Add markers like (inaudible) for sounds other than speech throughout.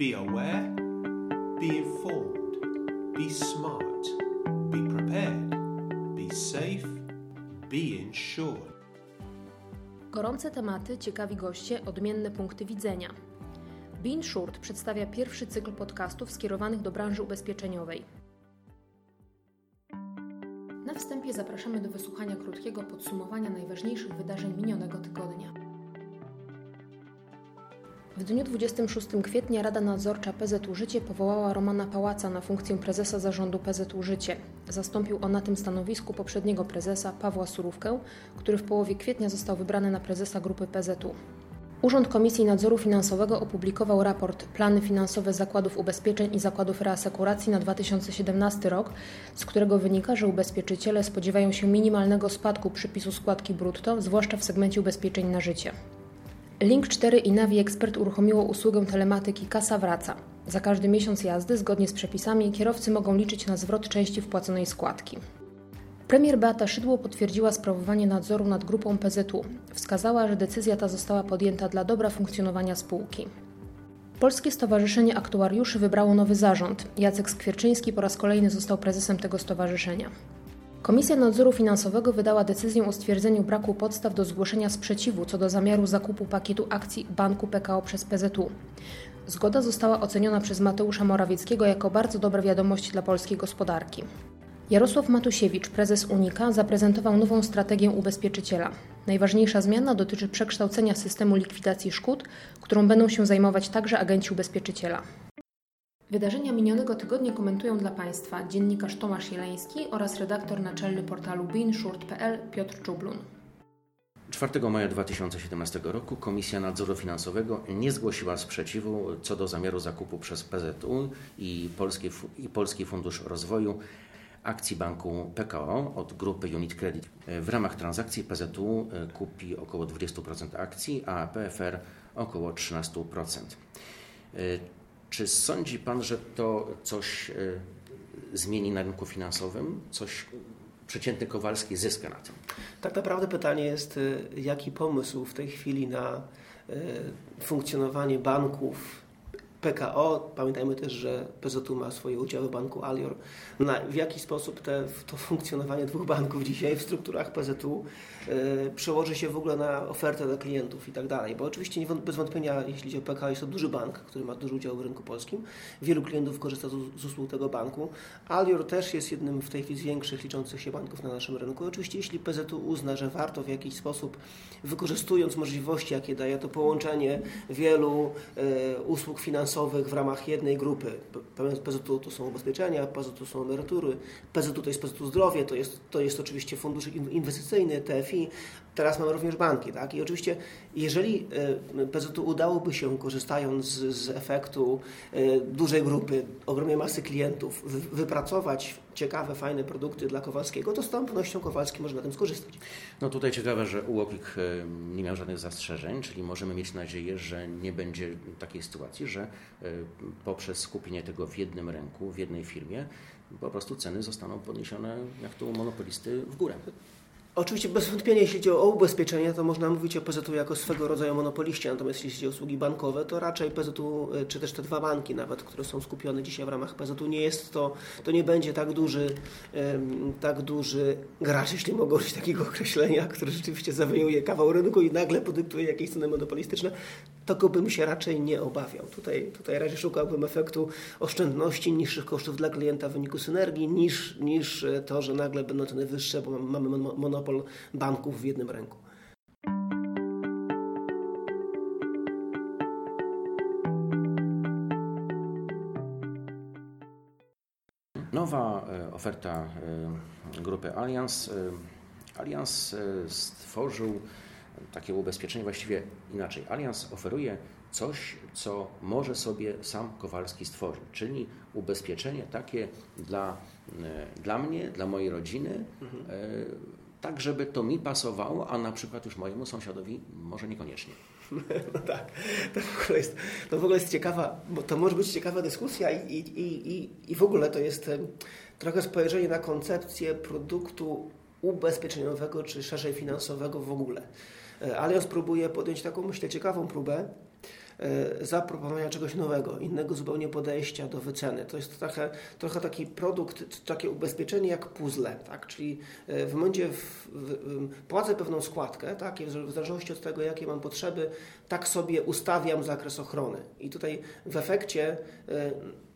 Be aware, be informed, be smart, be prepared, be safe, be insured. Gorące tematy, ciekawi goście, odmienne punkty widzenia. Bean Short przedstawia pierwszy cykl podcastów skierowanych do branży ubezpieczeniowej. Na wstępie zapraszamy do wysłuchania krótkiego podsumowania najważniejszych wydarzeń minionego tygodnia. W dniu 26 kwietnia Rada Nadzorcza PZU Życie powołała Romana Pałaca na funkcję prezesa zarządu PZU Życie. Zastąpił on na tym stanowisku poprzedniego prezesa Pawła Surówkę, który w połowie kwietnia został wybrany na prezesa grupy PZU. Urząd Komisji Nadzoru Finansowego opublikował raport Plany finansowe zakładów ubezpieczeń i zakładów reasekuracji na 2017 rok, z którego wynika, że ubezpieczyciele spodziewają się minimalnego spadku przypisu składki brutto, zwłaszcza w segmencie ubezpieczeń na życie. Link 4 i Navi Expert uruchomiło usługę telematyki Kasa Wraca. Za każdy miesiąc jazdy, zgodnie z przepisami, kierowcy mogą liczyć na zwrot części wpłaconej składki. Premier Beata Szydło potwierdziła sprawowanie nadzoru nad grupą PZU. Wskazała, że decyzja ta została podjęta dla dobra funkcjonowania spółki. Polskie Stowarzyszenie Aktuariuszy wybrało nowy zarząd. Jacek Skwierczyński po raz kolejny został prezesem tego stowarzyszenia. Komisja Nadzoru Finansowego wydała decyzję o stwierdzeniu braku podstaw do zgłoszenia sprzeciwu co do zamiaru zakupu pakietu akcji Banku PKO przez PZU. Zgoda została oceniona przez Mateusza Morawieckiego jako bardzo dobra wiadomość dla polskiej gospodarki. Jarosław Matusiewicz, prezes Unika, zaprezentował nową strategię ubezpieczyciela. Najważniejsza zmiana dotyczy przekształcenia systemu likwidacji szkód, którą będą się zajmować także agenci ubezpieczyciela. Wydarzenia minionego tygodnia komentują dla Państwa dziennikarz Tomasz Jeleński oraz redaktor naczelny portalu binshurt.pl Piotr Czublun. 4 maja 2017 roku Komisja Nadzoru Finansowego nie zgłosiła sprzeciwu co do zamiaru zakupu przez PZU i Polski, i Polski Fundusz Rozwoju akcji banku PKO od grupy Unit Credit. W ramach transakcji PZU kupi około 20% akcji, a PFR około 13%. Czy sądzi Pan, że to coś zmieni na rynku finansowym? Coś przeciętny Kowalski zyska na tym? Tak naprawdę pytanie jest, jaki pomysł w tej chwili na funkcjonowanie banków PKO. Pamiętajmy też, że PZU ma swoje udziały w banku Alior. Na, w jaki sposób te, to funkcjonowanie dwóch banków dzisiaj w strukturach PZU y, przełoży się w ogóle na ofertę dla klientów i tak dalej. Bo oczywiście bez wątpienia, jeśli chodzi o PKO, jest to duży bank, który ma duży udział w rynku polskim. Wielu klientów korzysta z, z usług tego banku. Alior też jest jednym w tej chwili z większych liczących się banków na naszym rynku. Oczywiście jeśli PZU uzna, że warto w jakiś sposób, wykorzystując możliwości, jakie daje to połączenie wielu y, usług finansowych, finansowych w ramach jednej grupy. PZU to są ubezpieczenia, PZU są emerytury, PZU to jest PZU zdrowie, to jest, to jest oczywiście fundusz inwestycyjny, TFI, teraz mamy również banki. Tak? I oczywiście jeżeli e, PZU udałoby się, korzystając z, z efektu e, dużej grupy, ogromnej masy klientów, wypracować ciekawe, fajne produkty dla Kowalskiego, to z całą pewnością Kowalski może na tym skorzystać. No tutaj ciekawe, że UOKiK e, nie miał żadnych zastrzeżeń, czyli możemy mieć nadzieję, że nie będzie takiej sytuacji, że poprzez skupienie tego w jednym ręku, w jednej firmie, po prostu ceny zostaną podniesione, jak to u monopolisty, w górę. Oczywiście bez wątpienia, jeśli chodzi o ubezpieczenia, to można mówić o PZU jako swego rodzaju monopoliście, natomiast jeśli chodzi o usługi bankowe, to raczej PZU, e, czy też te dwa banki nawet, które są skupione dzisiaj w ramach PZU, nie jest to, to nie będzie tak duży, tak duży gracz, jeśli mogę użyć takiego określenia, który rzeczywiście zawojuje kawał rynku i nagle podyktuje jakieś ceny monopolistyczne, tego bym się raczej nie obawiał. Tutaj, tutaj raczej szukałbym efektu oszczędności, niższych kosztów dla klienta w wyniku synergii, niż, niż to, że nagle będą ceny wyższe, bo mamy monopol monopol banków w jednym ręku. Nowa e, oferta e, grupy Allianz. E, Allianz stworzył takie ubezpieczenie właściwie inaczej. Allianz oferuje coś, co może sobie sam Kowalski stworzyć, czyli ubezpieczenie takie dla, dla mnie, dla mojej rodziny, mhm tak żeby to mi pasowało, a na przykład już mojemu sąsiadowi może niekoniecznie. (laughs) No tak, to w ogóle jest, to w ogóle jest ciekawa, bo to może być ciekawa dyskusja i, i, i, i w ogóle to jest trochę spojrzenie na koncepcję produktu ubezpieczeniowego czy szerzej finansowego w ogóle. E, Allianz próbuje podjąć taką, myślę, ciekawą próbę zaproponowania czegoś nowego, innego zupełnie podejścia do wyceny. To jest trochę, trochę taki produkt, takie ubezpieczenie jak puzzle, tak? czyli w momencie w, w, płacę pewną składkę, tak? I w zależności od tego, jakie mam potrzeby, tak sobie ustawiam zakres ochrony. I tutaj w efekcie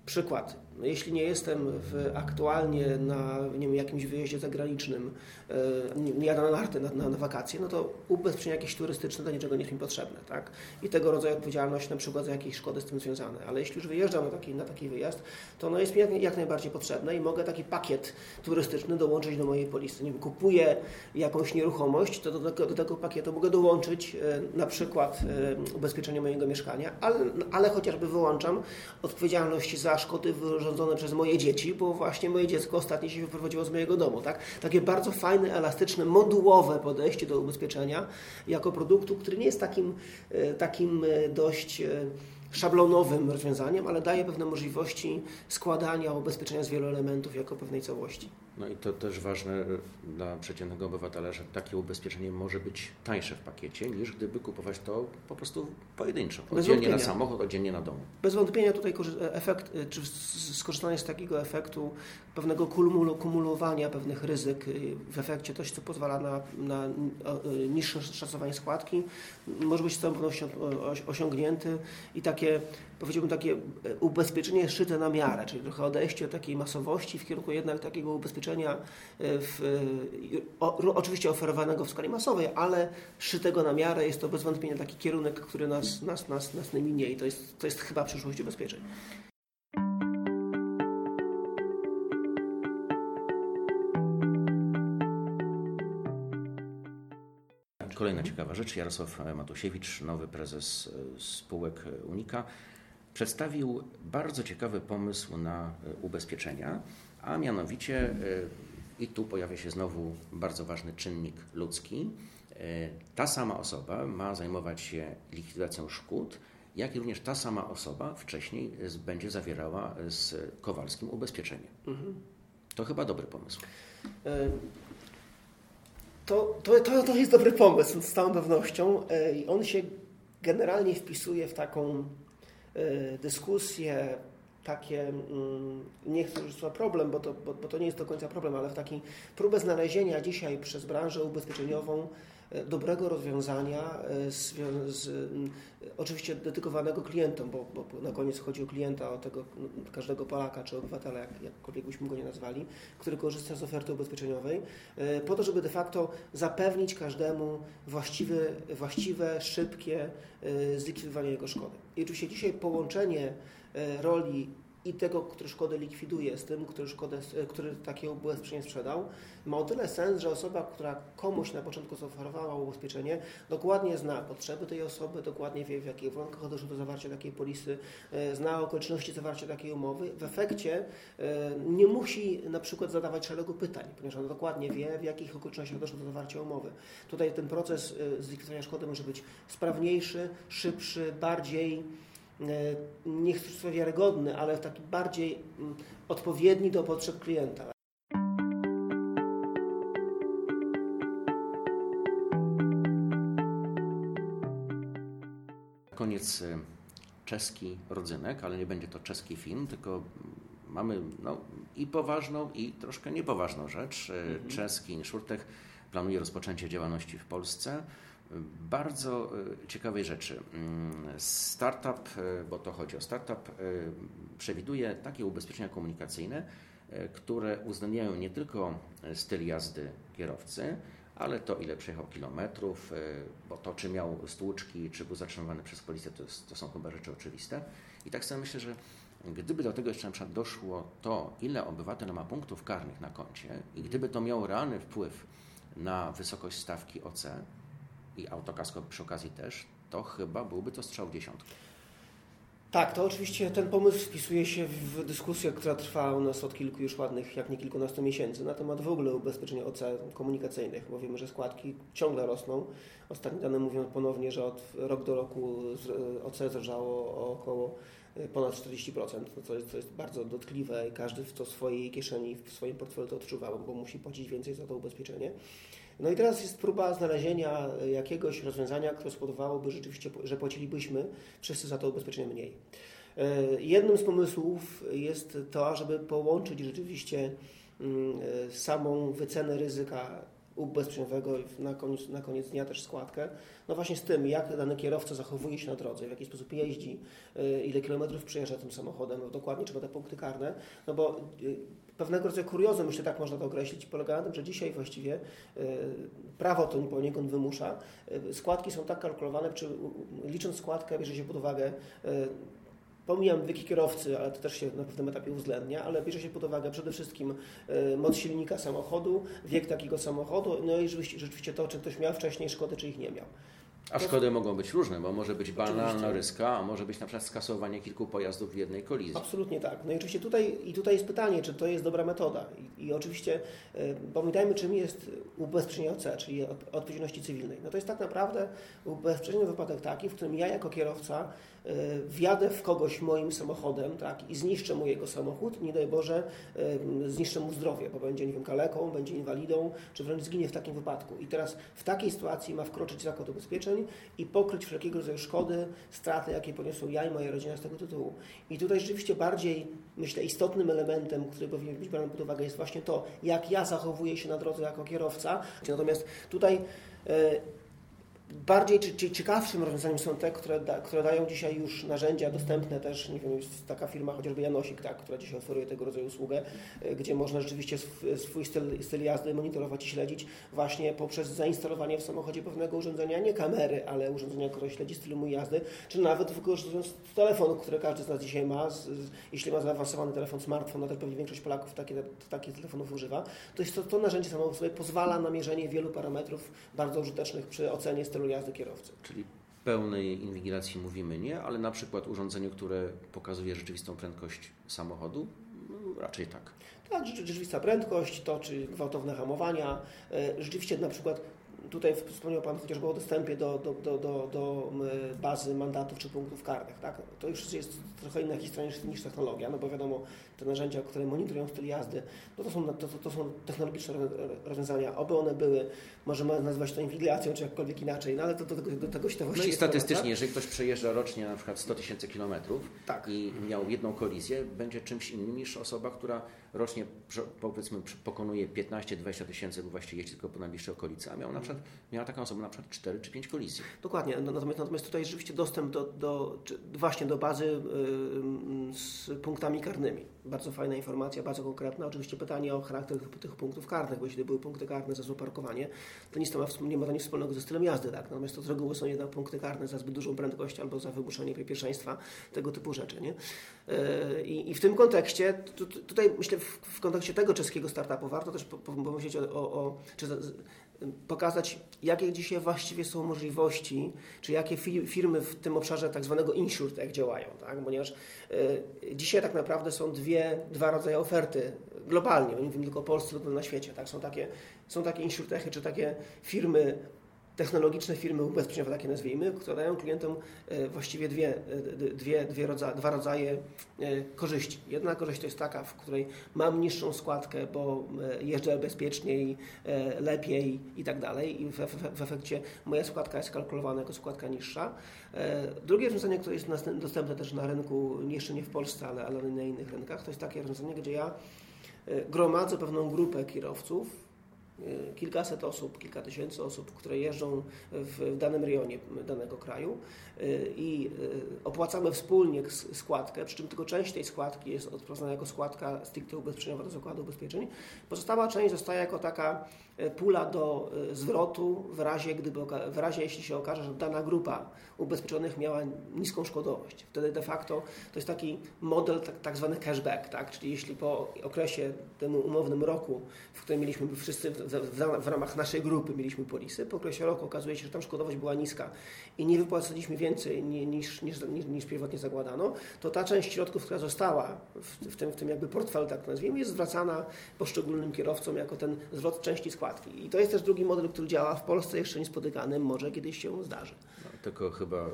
przykład, no jeśli nie jestem w, aktualnie na nie wiem, jakimś wyjeździe zagranicznym, e, nie, jadę na narty na, na, na, wakacje, no to ubezpieczenie jakieś turystyczne do niczego nie jest mi potrzebne. Tak? I tego rodzaju odpowiedzialność na przykład za jakieś szkody z tym związane. Ale jeśli już wyjeżdżam na taki, na taki wyjazd, to ono jest mi jak, jak najbardziej potrzebne i mogę taki pakiet turystyczny dołączyć do mojej polisy. Nie wiem, kupuję jakąś nieruchomość, to do, do, do tego pakietu mogę dołączyć e, na przykład e, ubezpieczenie mojego mieszkania, ale, ale chociażby wyłączam odpowiedzialność za szkody wyrządzone przez moje dzieci, bo właśnie moje dziecko ostatnio się wyprowadziło z mojego domu. Tak? Takie bardzo fajne, elastyczne, modułowe podejście do ubezpieczenia jako produktu, który nie jest takim, e, takim e, dość e, szablonowym rozwiązaniem, ale daje pewne możliwości składania ubezpieczenia z wielu elementów jako pewnej całości. No i to też ważne dla przeciętnego obywatela, że takie ubezpieczenie może być tańsze w pakiecie, niż gdyby kupować to po prostu pojedynczo. Oddzielnie na samochód, oddzielnie na dom. Bez wątpienia tutaj efekt, czy skorzystanie z takiego efektu pewnego kumulowania pewnych ryzyk w efekcie coś, co pozwala na, na niższe szacowanie składki, może być z całą pewnością osiągnięty i takie powiedziałbym, takie e, ubezpieczenie szyte na miarę, czyli trochę odejście od takiej masowości w kierunku jednak takiego ubezpieczenia e, w, o, oczywiście oferowanego w skali masowej, ale szytego na miarę. Jest to bez wątpienia taki kierunek, który nas, nas, nas, nas nie minie i to jest, to jest chyba przyszłość ubezpieczeń. Kolejna ciekawa rzecz. Jarosław Matusiewicz, nowy prezes spółek Unika, przedstawił bardzo ciekawy pomysł na e, ubezpieczenia, a mianowicie e, i tu pojawia się znowu bardzo ważny czynnik ludzki. E, ta sama osoba ma zajmować się likwidacją szkód, jak i również ta sama osoba wcześniej będzie zawierała z Kowalskim ubezpieczenie. Mhm. To chyba dobry pomysł. To, to, to, jest dobry pomysł, z całą pewnością. On się generalnie wpisuje w taką Y, dyskusje, takie, mm, nie chcę już słowa problem, bo to, bo, bo to nie jest do końca problem, ale w takiej próbę znalezienia dzisiaj przez branżę ubezpieczeniową E, dobrego rozwiązania, e, z, z, oczywiście dedykowanego klientom, bo, bo, na koniec chodzi o klienta, o tego każdego Polaka czy obywatela, jak, jakkolwiek byśmy go nie nazwali, który korzysta z oferty ubezpieczeniowej, e, po to, żeby de facto zapewnić każdemu właściwe, właściwe szybkie zlikwidowanie jego szkody. I oczywiście dzisiaj połączenie roli i tego, który szkodę likwiduje, z tym, który, szkodę, który takie ubezpieczenie sprzedał, ma o tyle sens, że osoba, która komuś na początku zaoferowała ubezpieczenie, dokładnie zna potrzeby tej osoby, dokładnie wie, w jakich warunkach doszło do zawarcia takiej polisy, e, zna okoliczności zawarcia takiej umowy. W efekcie e, nie musi na przykład zadawać szeregu pytań, ponieważ ona dokładnie wie, w jakich okolicznościach doszło do zawarcia umowy. Tutaj ten proces e, zlikwidowania szkody może być sprawniejszy, szybszy, bardziej E, nie chcę powiedzieć wiarygodny, ale taki bardziej mm, odpowiedni do potrzeb klienta. Koniec e, czeski rodzynek, ale nie będzie to czeski film, tylko mamy no, i poważną, i troszkę niepoważną rzecz. E, mhm. Czeski Szurtek planuje rozpoczęcie działalności w Polsce bardzo e, ciekawej rzeczy. Mm, startup, e, bo to chodzi o startup, e, przewiduje takie ubezpieczenia komunikacyjne, które uwzględniają nie tylko styl jazdy kierowcy, ale to ile przejechał kilometrów, bo to czy miał stłuczki, czy był zatrzymywany przez policję, to, jest, to są chyba rzeczy oczywiste. I tak sobie myślę, że gdyby do tego jeszcze na przykład doszło to, ile obywatel ma punktów karnych na koncie i gdyby to miało realny wpływ na wysokość stawki OC, i autokasko przy okazji też, to chyba byłby to strzał dziesiątki. Tak, to oczywiście ten pomysł wpisuje się w dyskusję, która trwa u nas od kilku już ładnych, jak nie kilkunastu miesięcy, na temat w ogóle ubezpieczeń OC komunikacyjnych, bo wiemy, że składki ciągle rosną. Ostatnie dane mówią ponownie, że od rok do roku OC zrżało około e, ponad 40%, co jest, co jest bardzo dotkliwe każdy w to swojej kieszeni, w swoim portfelu to odczuwa, bo musi płacić więcej za to ubezpieczenie. No i teraz jest próba znalezienia jakiegoś rozwiązania, które spowodowałoby rzeczywiście, że płacilibyśmy wszyscy za to ubezpieczenie mniej. Jednym z pomysłów jest to, żeby połączyć rzeczywiście mm, samą wycenę ryzyka ubezpieczeniowego na koniec, na koniec dnia też składkę. No właśnie z tym, jak dany kierowca zachowuje się na drodze, w jaki sposób jeździ, y, ile kilometrów przejeżdża tym samochodem, no dokładnie trzeba te punkty karne, no bo y, pewnego rodzaju kuriozum, myślę tak można to określić, polega na tym, że dzisiaj właściwie y, prawo to poniekąd wymusza. Składki są tak kalkulowane, czy licząc składkę bierze się pod uwagę Pomijam wieki kierowcy, ale to też się na pewnym etapie uwzględnia, ale bierze się pod uwagę przede wszystkim e, moc silnika samochodu, wiek takiego samochodu, no i rzeczywiście to, czy ktoś miał wcześniej szkody, czy ich nie miał. A szkody mogą być różne, bo może być banalna ryska, a może być na przykład skasowanie kilku pojazdów w jednej kolizji. Absolutnie tak. No i oczywiście tutaj, i tutaj jest pytanie, czy to jest dobra metoda. I, i oczywiście y, pamiętajmy, czym jest ubezpieczenie OC, czyli odpowiedzialności cywilnej. No to jest tak naprawdę ubezpieczenie wypadek taki, w którym ja jako kierowca y, wjadę w kogoś moim samochodem tak, i zniszczę mu jego samochód, nie daj Boże, y, zniszczę mu zdrowie, bo będzie, nie wiem, kaleką, będzie inwalidą, czy wręcz zginie w takim wypadku. I teraz w takiej sytuacji ma wkroczyć zakład ubezpieczeń, i pokryć wszelkiego rodzaju szkody, straty, jakie poniosą ja i moja rodzina z tego tytułu. I tutaj rzeczywiście bardziej, myślę, istotnym elementem, który powinien być brany pod uwagę jest właśnie to, jak ja zachowuję się na drodze jako kierowca. Natomiast tutaj e, Bardziej czy, czy ciekawszym rozwiązaniem są te, które, da, które dają dzisiaj już narzędzia dostępne też, nie wiem, jest taka firma chociażby Janosik, tak, która dzisiaj oferuje tego rodzaju usługę, e, gdzie można rzeczywiście swój styl, styl jazdy monitorować i śledzić właśnie poprzez zainstalowanie w samochodzie pewnego urządzenia, nie kamery, ale urządzenia, które śledzi styl mój jazdy, czy nawet wykorzystując telefon, który każdy z nas dzisiaj ma, z, z, jeśli ma zaawansowany telefon, smartfon, no to pewnie większość Polaków takie, takich telefonów używa, to jest to, to narzędzie samo sobie pozwala na mierzenie wielu parametrów bardzo użytecznych przy ocenie stylu jazdy kierowcy. Czyli pełnej inwigilacji mówimy nie, ale na przykład urządzeniu, które pokazuje rzeczywistą prędkość samochodu, no, raczej tak. Tak, rzeczywista prędkość, to czy gwałtowne hamowania. E, rzeczywiście na przykład Tutaj wspomniał Pan chociażby o dostępie do, do, do, do, do bazy mandatów czy punktów karnych. Tak? To już jest trochę inna historia niż, niż technologia, no bo wiadomo, te narzędzia, które monitorują styl jazdy, no to, są, to, to są technologiczne rozwiązania. Oby one były, możemy nazwać to inwigilacją, czy jakkolwiek inaczej, no ale to, do, do, do tego się to No i statystycznie, jeżeli ktoś przejeżdża rocznie na przykład 100 tysięcy kilometrów tak. i miał jedną kolizję, będzie czymś innym niż osoba, która rocznie powiedzmy pokonuje 15-20 tysięcy lub właściwie jeździ tylko po najbliższej okolicy, a miał na przykład, miała taką osobę na przykład 4 czy 5 kolizji. Dokładnie, no, natomiast, natomiast tutaj rzeczywiście dostęp do, do właśnie do bazy yy, z punktami karnymi. Bardzo fajna informacja, bardzo konkretna. Oczywiście pytanie o charakter tych, punktów karnych, bo jeśli były punkty karne za złe parkowanie, to nic to ma, nie ma to nic wspólnego ze stylem jazdy, tak? Natomiast to z reguły są jednak punkty karne za zbyt dużą prędkość albo za wymuszenie pierwszeństwa, tego typu rzeczy, nie? Yy, I w tym kontekście, tutaj myślę w, w kontekście tego czeskiego startupu warto też pomyśleć o, o, o czy pokazać, jakie dzisiaj właściwie są możliwości, czy jakie firmy w tym obszarze tak zwanego insurtech działają, tak? ponieważ y, dzisiaj tak naprawdę są dwie, dwa rodzaje oferty globalnie, nie wiem tylko o Polsce, tylko na świecie. Tak? Są takie, są takie insurtechy, czy takie firmy technologiczne firmy ubezpieczeniowe, takie nazwijmy, które dają klientom e, właściwie dwie, e, dwie, dwie rodzaje, dwa rodzaje e, korzyści. Jedna korzyść to jest taka, w której mam niższą składkę, bo jeżdżę bezpieczniej, lepiej i tak dalej i w, w, w efekcie moja składka jest kalkulowana jako składka niższa. Drugie rozwiązanie, które jest dostępne też na rynku, jeszcze nie w Polsce, ale, ale na innych rynkach, to jest takie rozwiązanie, gdzie ja gromadzę pewną grupę kierowców, kilkaset osób, kilka tysięcy osób, które jeżdżą w danym rejonie danego kraju y, i y, opłacamy wspólnie składkę, przy czym tylko część tej składki jest odprowadzana jako składka stricte ubezpieczeniowa do zakładu ubezpieczeń. Pozostała część zostaje jako taka pula do zwrotu w razie, gdyby, w razie jeśli się okaże, że dana grupa ubezpieczonych miała niską szkodowość. Wtedy de facto to jest taki model tak, tak zwany cashback, tak? czyli jeśli po okresie temu umownym roku, w którym mieliśmy wszyscy w, w, ramach naszej grupy mieliśmy polisy. Po okresie roku okazuje się, że tam szkodowość była niska i nie wypłaciliśmy więcej niż, niż, niż, niż pierwotnie zakładano, to ta część środków, która została w, w, tym, w tym jakby portfelu, tak nazwijmy, jest zwracana poszczególnym kierowcom jako ten zwrot części I to jest też drugi model, który działa w Polsce jeszcze niespotykany, może kiedyś się zdarzy. No, tylko chyba y,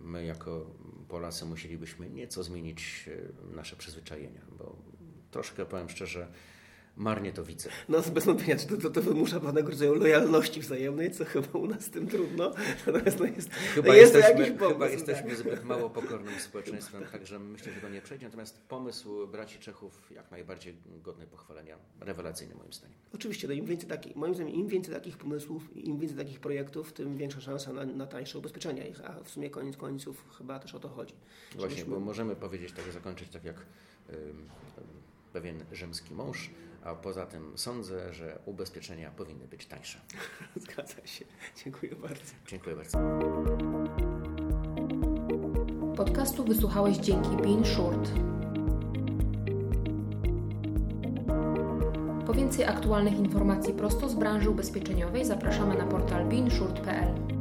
my jako Polacy musielibyśmy nieco zmienić y, nasze przyzwyczajenia, bo troszkę powiem szczerze, marnie to widzę. No bez wątpienia, to, to, to wymusza pewnego rodzaju lojalności wzajemnej, co chyba u nas z tym trudno. Natomiast no jest, Chyba no jest jesteśmy, jakiś pomysł. chyba jesteśmy tak. zbyt mało pokornym społeczeństwem, także myślę, że to nie przejdzie. Natomiast pomysł braci Czechów jak najbardziej godny pochwalenia, rewelacyjny moim zdaniem. Oczywiście, no im więcej takich, moim zdaniem, im więcej takich pomysłów, im więcej takich projektów, tym większa szansa na, na tańsze ubezpieczenia ich, a w sumie koniec końców chyba też o to chodzi. Właśnie, Żebyśmy- bo możemy powiedzieć tak, zakończyć tak jak ym, pewien rzymski mąż, a poza tym sądzę, że ubezpieczenia powinny być tańsze. (laughs) Zgadza się. Dziękuję bardzo. Dziękuję bardzo. Podcastu wysłuchałeś dzięki Bean Short. Po więcej aktualnych informacji prosto z branży ubezpieczeniowej zapraszamy na portal beanshort.pl.